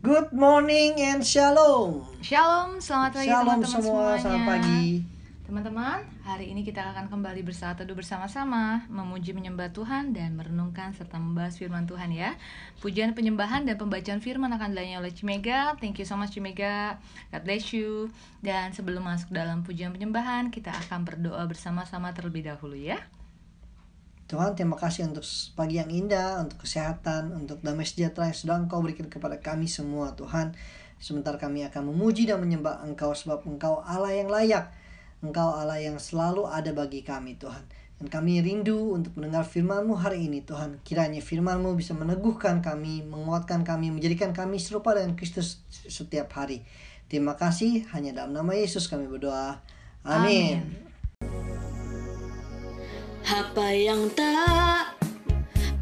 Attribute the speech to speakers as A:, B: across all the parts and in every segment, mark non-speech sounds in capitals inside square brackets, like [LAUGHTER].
A: Good morning and shalom.
B: Shalom, selamat pagi
A: Shalom
B: teman-teman
A: semua,
B: semuanya.
A: selamat pagi.
B: Teman-teman, hari ini kita akan kembali bersatu teduh bersama-sama, memuji menyembah Tuhan dan merenungkan serta membahas firman Tuhan ya. Pujian penyembahan dan pembacaan firman akan dilayani oleh Cimega. Thank you so much Cimega. God bless you. Dan sebelum masuk dalam pujian penyembahan, kita akan berdoa bersama-sama terlebih dahulu ya.
A: Tuhan terima kasih untuk pagi yang indah, untuk kesehatan, untuk damai sejahtera yang sudah Engkau berikan kepada kami semua Tuhan. Sebentar kami akan memuji dan menyembah Engkau sebab Engkau Allah yang layak. Engkau Allah yang selalu ada bagi kami Tuhan. Dan kami rindu untuk mendengar firman-Mu hari ini Tuhan. Kiranya firman-Mu bisa meneguhkan kami, menguatkan kami, menjadikan kami serupa dengan Kristus setiap hari. Terima kasih, hanya dalam nama Yesus kami berdoa. Amin.
B: Amin.
C: Apa yang tak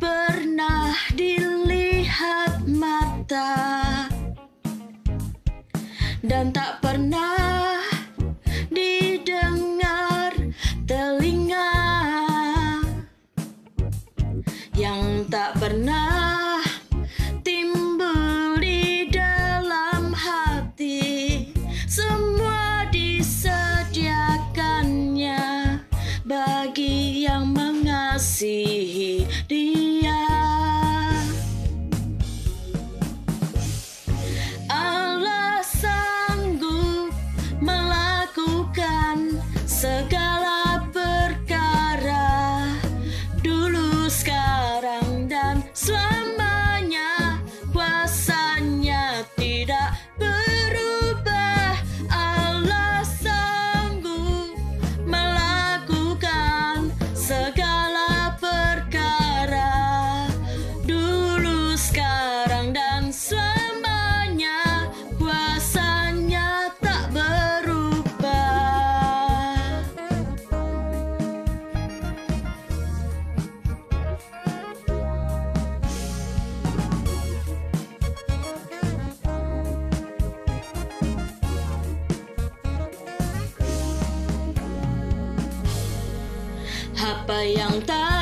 C: pernah dilihat mata dan tak pernah didengar telinga yang tak pernah bagi yang mengasihi apa yang tak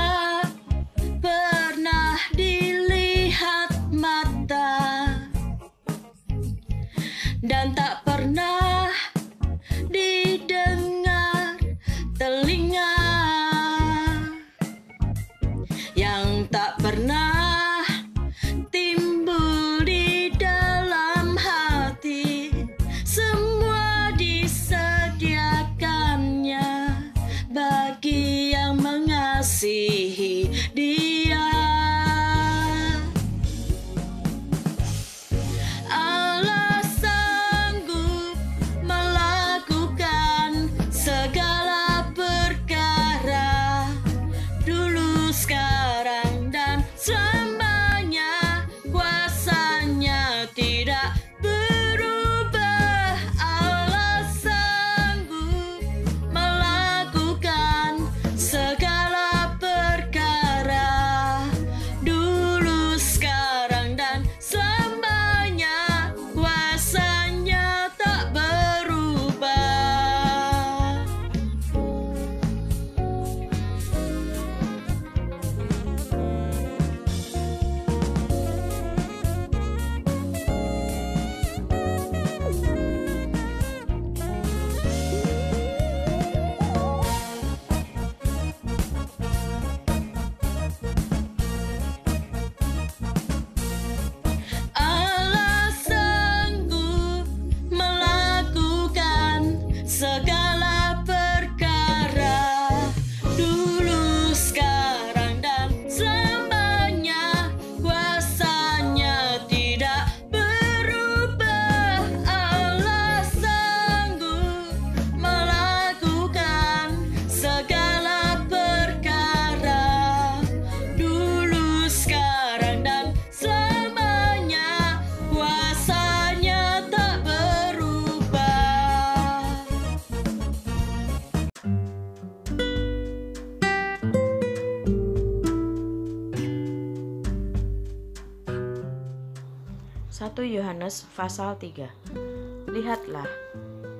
D: Yohanes pasal 3 Lihatlah,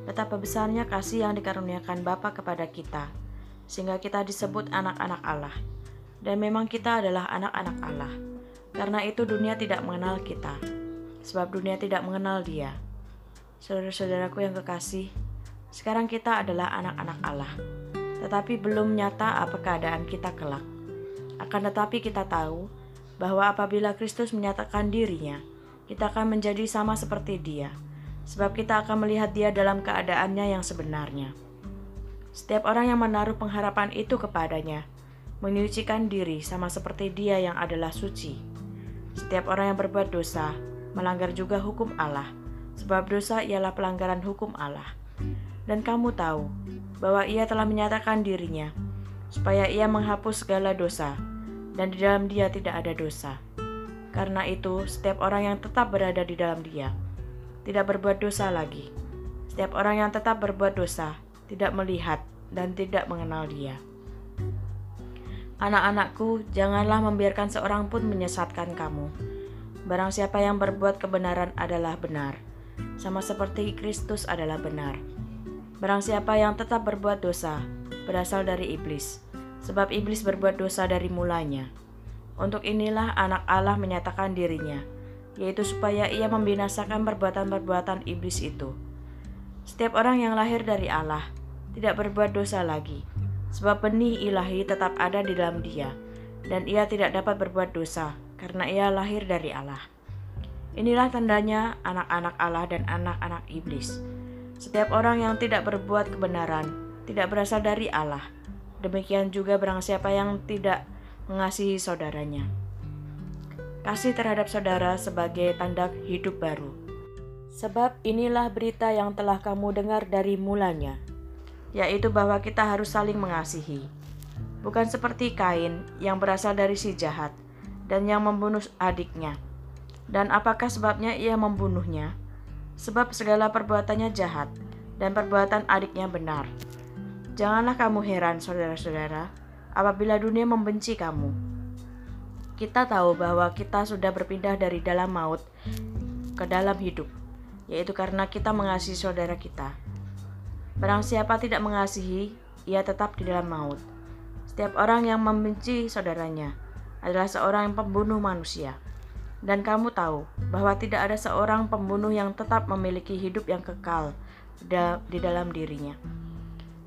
D: betapa besarnya kasih yang dikaruniakan Bapa kepada kita, sehingga kita disebut anak-anak Allah. Dan memang kita adalah anak-anak Allah. Karena itu dunia tidak mengenal kita, sebab dunia tidak mengenal Dia. Saudara-saudaraku yang kekasih, sekarang kita adalah anak-anak Allah, tetapi belum nyata apa keadaan kita kelak. Akan tetapi kita tahu bahwa apabila Kristus menyatakan dirinya, kita akan menjadi sama seperti Dia, sebab kita akan melihat Dia dalam keadaannya yang sebenarnya. Setiap orang yang menaruh pengharapan itu kepadanya, menyucikan diri sama seperti Dia yang adalah suci. Setiap orang yang berbuat dosa melanggar juga hukum Allah, sebab dosa ialah pelanggaran hukum Allah. Dan kamu tahu bahwa Ia telah menyatakan dirinya, supaya Ia menghapus segala dosa, dan di dalam Dia tidak ada dosa. Karena itu, setiap orang yang tetap berada di dalam Dia tidak berbuat dosa lagi. Setiap orang yang tetap berbuat dosa tidak melihat dan tidak mengenal Dia. Anak-anakku, janganlah membiarkan seorang pun menyesatkan kamu. Barang siapa yang berbuat kebenaran adalah benar, sama seperti Kristus adalah benar. Barang siapa yang tetap berbuat dosa, berasal dari iblis, sebab iblis berbuat dosa dari mulanya. Untuk inilah anak Allah menyatakan dirinya, yaitu supaya ia membinasakan perbuatan-perbuatan iblis itu. Setiap orang yang lahir dari Allah tidak berbuat dosa lagi, sebab benih ilahi tetap ada di dalam dia, dan ia tidak dapat berbuat dosa, karena ia lahir dari Allah. Inilah tandanya anak-anak Allah dan anak-anak iblis. Setiap orang yang tidak berbuat kebenaran tidak berasal dari Allah. Demikian juga barang siapa yang tidak mengasihi saudaranya. Kasih terhadap saudara sebagai tanda hidup baru. Sebab inilah berita yang telah kamu dengar dari mulanya, yaitu bahwa kita harus saling mengasihi. Bukan seperti Kain yang berasal dari si jahat dan yang membunuh adiknya. Dan apakah sebabnya ia membunuhnya? Sebab segala perbuatannya jahat dan perbuatan adiknya benar. Janganlah kamu heran, saudara-saudara, apabila dunia membenci kamu. Kita tahu bahwa kita sudah berpindah dari dalam maut ke dalam hidup, yaitu karena kita mengasihi saudara kita. Barang siapa tidak mengasihi, ia tetap di dalam maut. Setiap orang yang membenci saudaranya adalah seorang yang pembunuh manusia. Dan kamu tahu bahwa tidak ada seorang pembunuh yang tetap memiliki hidup yang kekal di dalam dirinya.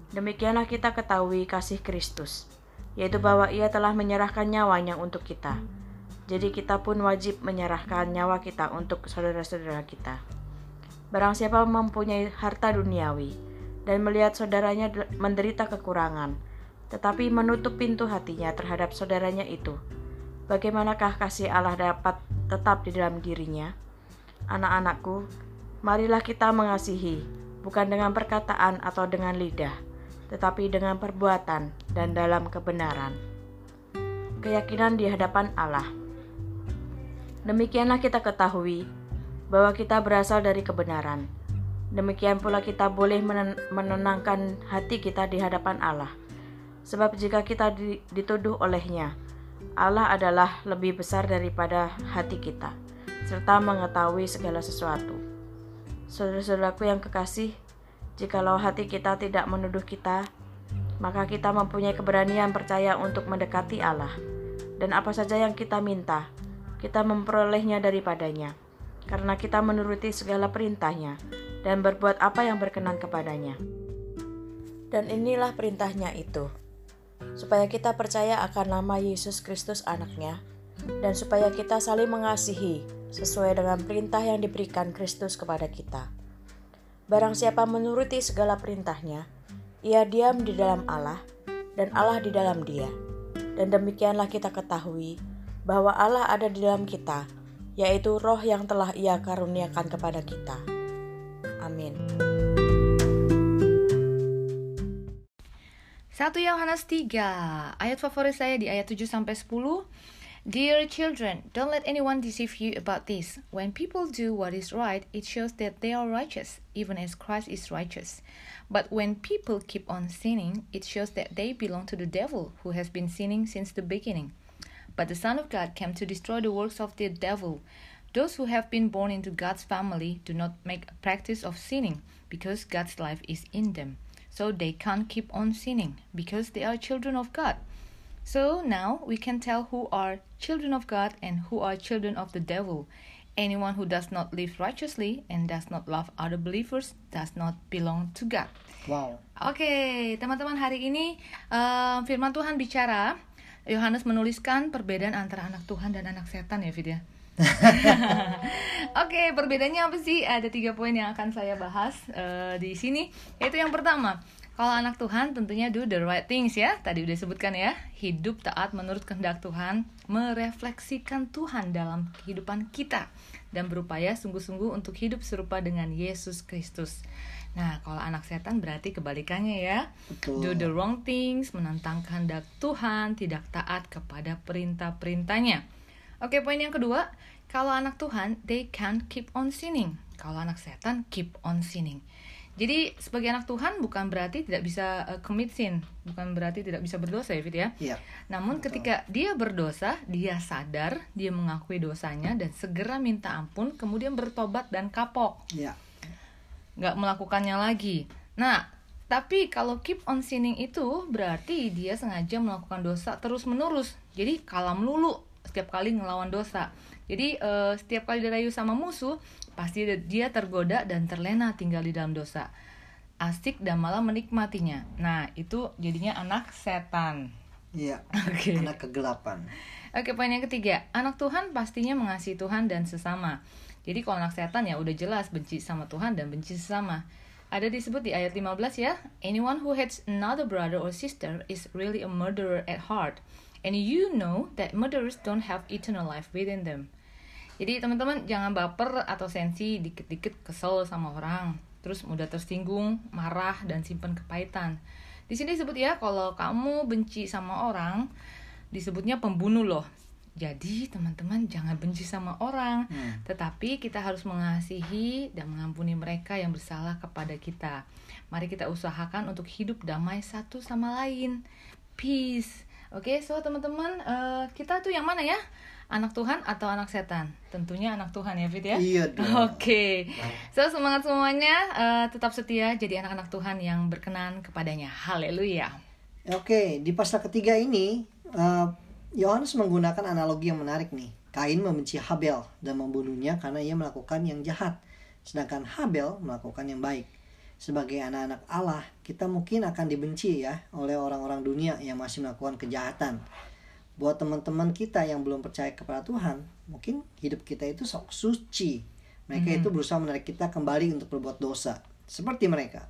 D: Demikianlah kita ketahui kasih Kristus, yaitu bahwa Ia telah menyerahkan nyawanya untuk kita. Jadi kita pun wajib menyerahkan nyawa kita untuk saudara-saudara kita. Barang siapa mempunyai harta duniawi, dan melihat saudaranya menderita kekurangan, tetapi menutup pintu hatinya terhadap saudaranya itu. Bagaimanakah kasih Allah dapat tetap di dalam dirinya? Anak-anakku, marilah kita mengasihi, bukan dengan perkataan atau dengan lidah, tetapi dengan perbuatan dan dalam kebenaran. Keyakinan di hadapan Allah. Demikianlah kita ketahui bahwa kita berasal dari kebenaran Demikian pula kita boleh menenangkan hati kita di hadapan Allah. Sebab jika kita dituduh olehnya, Allah adalah lebih besar daripada hati kita, serta mengetahui segala sesuatu. Saudara-saudaraku yang kekasih, jikalau hati kita tidak menuduh kita, maka kita mempunyai keberanian percaya untuk mendekati Allah. Dan apa saja yang kita minta, kita memperolehnya daripadanya, karena kita menuruti segala perintahnya dan berbuat apa yang berkenan kepadanya. Dan inilah perintahnya itu, supaya kita percaya akan nama Yesus Kristus anaknya, dan supaya kita saling mengasihi sesuai dengan perintah yang diberikan Kristus kepada kita. Barang siapa menuruti segala perintahnya, ia diam di dalam Allah, dan Allah di dalam dia. Dan demikianlah kita ketahui bahwa Allah ada di dalam kita, yaitu roh yang telah ia karuniakan kepada kita. Amin.
B: 1 Yohanes 3 ayat favorit saya di ayat 7 sampai 10 Dear children, don't let anyone deceive you about this. When people do what is right, it shows that they are righteous, even as Christ is righteous. But when people keep on sinning, it shows that they belong to the devil, who has been sinning since the beginning. But the Son of God came to destroy the works of the devil. Those who have been born into God's family do not make a practice of sinning because God's life is in them. So they can't keep on sinning because they are children of God. So now we can tell who are children of God and who are children of the devil. anyone who does not live righteously and does not love other believers does not belong to God.
A: Wow.
B: Oke, teman-teman hari ini eh, firman Tuhan bicara Yohanes menuliskan perbedaan antara anak Tuhan dan anak setan ya, Fit ya. [LAUGHS] Oke, perbedaannya apa sih? Ada tiga poin yang akan saya bahas eh, di sini. Yaitu yang pertama, kalau anak Tuhan tentunya do the right things ya. Tadi udah sebutkan ya, hidup taat menurut kehendak Tuhan, merefleksikan Tuhan dalam kehidupan kita dan berupaya sungguh-sungguh untuk hidup serupa dengan Yesus Kristus. Nah, kalau anak setan berarti kebalikannya ya.
A: Betul.
B: Do the wrong things, menentang kehendak Tuhan, tidak taat kepada perintah-perintahnya. Oke, poin yang kedua, kalau anak Tuhan, they can keep on sinning. Kalau anak setan, keep on sinning. Jadi sebagai anak Tuhan bukan berarti tidak bisa uh, commit sin, bukan berarti tidak bisa berdosa ya Fit ya.
A: Iya.
B: Namun
A: Betul.
B: ketika dia berdosa, dia sadar, dia mengakui dosanya dan segera minta ampun, kemudian bertobat dan kapok
A: Iya.
B: nggak melakukannya lagi. Nah, tapi kalau keep on sinning itu berarti dia sengaja melakukan dosa terus menerus. Jadi kalah melulu setiap kali ngelawan dosa. Jadi eh, setiap kali dirayu sama musuh, pasti dia tergoda dan terlena tinggal di dalam dosa. Asik dan malah menikmatinya. Nah, itu jadinya anak setan.
A: Iya. [LAUGHS]
B: Oke.
A: Anak kegelapan.
B: Oke, poin yang ketiga. Anak Tuhan pastinya mengasihi Tuhan dan sesama. Jadi kalau anak setan ya udah jelas benci sama Tuhan dan benci sesama. Ada disebut di ayat 15 ya. Anyone who hates another brother or sister is really a murderer at heart. And you know that murderers don't have eternal life within them. Jadi teman-teman jangan baper atau sensi dikit-dikit kesel sama orang. Terus mudah tersinggung, marah, dan simpan kepahitan. Di sini disebut ya kalau kamu benci sama orang, disebutnya pembunuh loh. Jadi teman-teman jangan benci sama orang,
A: Hmm.
B: tetapi kita harus mengasihi dan mengampuni mereka yang bersalah kepada kita. Mari kita usahakan untuk hidup damai satu sama lain. Peace. Oke, so teman-teman, eh, kita tuh yang mana ya? Anak Tuhan atau anak setan? Tentunya anak Tuhan ya, Fit ya.
A: Iya [LAUGHS] dong.
B: Oke, so semangat semuanya, eh, tetap setia jadi anak-anak Tuhan yang berkenan kepadanya. Haleluya.
A: Oke, di pasal ketiga ini eh, Yohanes menggunakan analogi yang menarik nih. Kain membenci Habel dan membunuhnya karena ia melakukan yang jahat, sedangkan Habel melakukan yang baik. Sebagai anak-anak Allah, kita mungkin akan dibenci ya oleh orang-orang dunia yang masih melakukan kejahatan. Buat teman-teman kita yang belum percaya kepada Tuhan, mungkin hidup kita itu sok suci. Mereka itu berusaha menarik kita kembali untuk berbuat dosa, seperti mereka.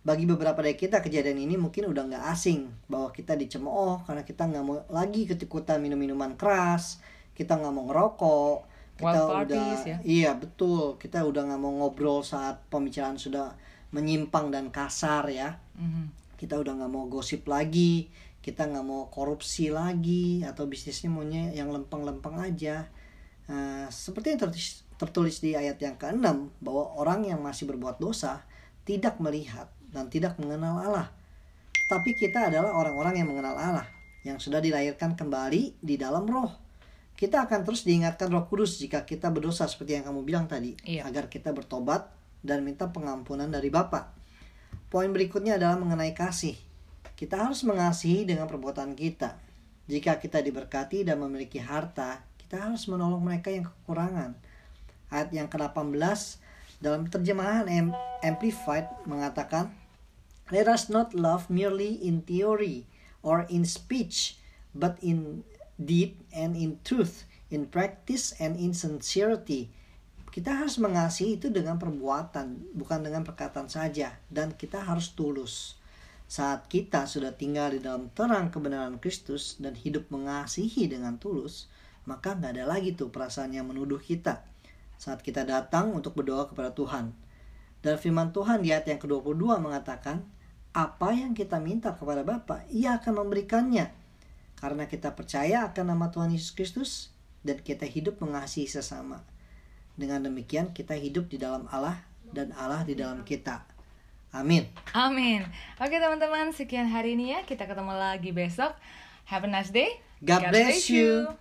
A: Bagi beberapa dari kita kejadian ini mungkin udah nggak asing bahwa kita dicemooh karena kita nggak mau lagi ketikutan minum-minuman keras, kita nggak mau ngerokok, kita
B: Wild
A: udah
B: parties, ya.
A: iya betul kita udah nggak mau ngobrol saat pembicaraan sudah menyimpang dan kasar ya,
B: Mhm.
A: kita udah nggak mau gosip lagi, kita nggak mau korupsi lagi atau bisnisnya maunya yang lempeng-lempeng aja. Nah, seperti yang tertulis, tertulis di ayat yang ke-6 bahwa orang yang masih berbuat dosa tidak melihat dan tidak mengenal Allah. Tapi kita adalah orang-orang yang mengenal Allah, yang sudah dilahirkan kembali di dalam roh. Kita akan terus diingatkan roh kudus jika kita berdosa seperti yang kamu bilang tadi.
B: Iya.
A: Agar kita bertobat dan minta pengampunan dari Bapa. Poin berikutnya adalah mengenai kasih. Kita harus mengasihi dengan perbuatan kita. Jika kita diberkati dan memiliki harta, kita harus menolong mereka yang kekurangan. Ayat yang ke-18 dalam terjemahan Am- Amplified mengatakan, Let us not love merely in theory or in speech, but in deed and in truth, in practice and in sincerity. Kita harus mengasihi itu dengan perbuatan, bukan dengan perkataan saja, dan kita harus tulus. Saat kita sudah tinggal di dalam terang kebenaran Kristus dan hidup mengasihi dengan tulus, maka nggak ada lagi tuh perasaan yang menuduh kita saat kita datang untuk berdoa kepada Tuhan. Dan firman Tuhan di ayat yang ke-22 mengatakan, apa yang kita minta kepada Bapa, ia akan memberikannya. Karena kita percaya akan nama Tuhan Yesus Kristus dan kita hidup mengasihi sesama. Dengan demikian kita hidup di dalam Allah dan Allah di dalam kita. Amin.
B: Amin. Oke teman-teman, sekian hari ini ya. Kita ketemu lagi besok. Have a nice day.
A: God bless you.